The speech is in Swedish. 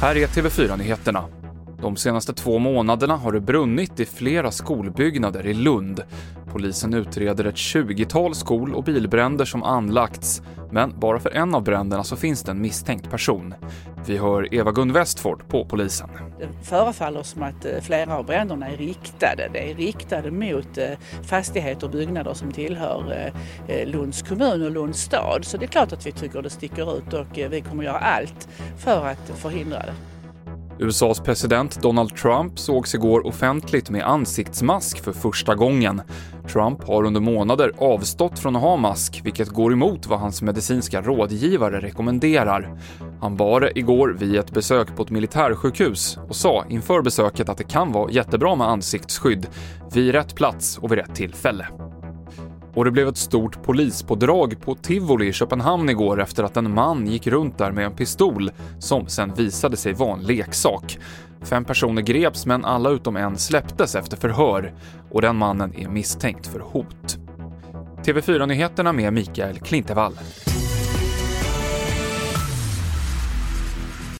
Här är TV4-nyheterna. De senaste två månaderna har det brunnit i flera skolbyggnader i Lund. Polisen utreder ett 20-tal skol och bilbränder som anlagts, men bara för en av bränderna så finns det en misstänkt person. Vi hör Eva-Gun Westford på polisen. Det förefaller som att eh, flera av bränderna är riktade. Det är riktade mot eh, fastigheter och byggnader som tillhör eh, Lunds kommun och Lunds stad. Så det är klart att vi tycker det sticker ut och vi kommer göra allt för att förhindra det. USAs president Donald Trump sågs igår offentligt med ansiktsmask för första gången. Trump har under månader avstått från att ha mask, vilket går emot vad hans medicinska rådgivare rekommenderar. Han bar det igår vid ett besök på ett militärsjukhus och sa inför besöket att det kan vara jättebra med ansiktsskydd vid rätt plats och vid rätt tillfälle. Och det blev ett stort polispådrag på Tivoli i Köpenhamn igår efter att en man gick runt där med en pistol som sen visade sig vara en leksak. Fem personer greps men alla utom en släpptes efter förhör och den mannen är misstänkt för hot. TV4-nyheterna med Mikael Klintevall.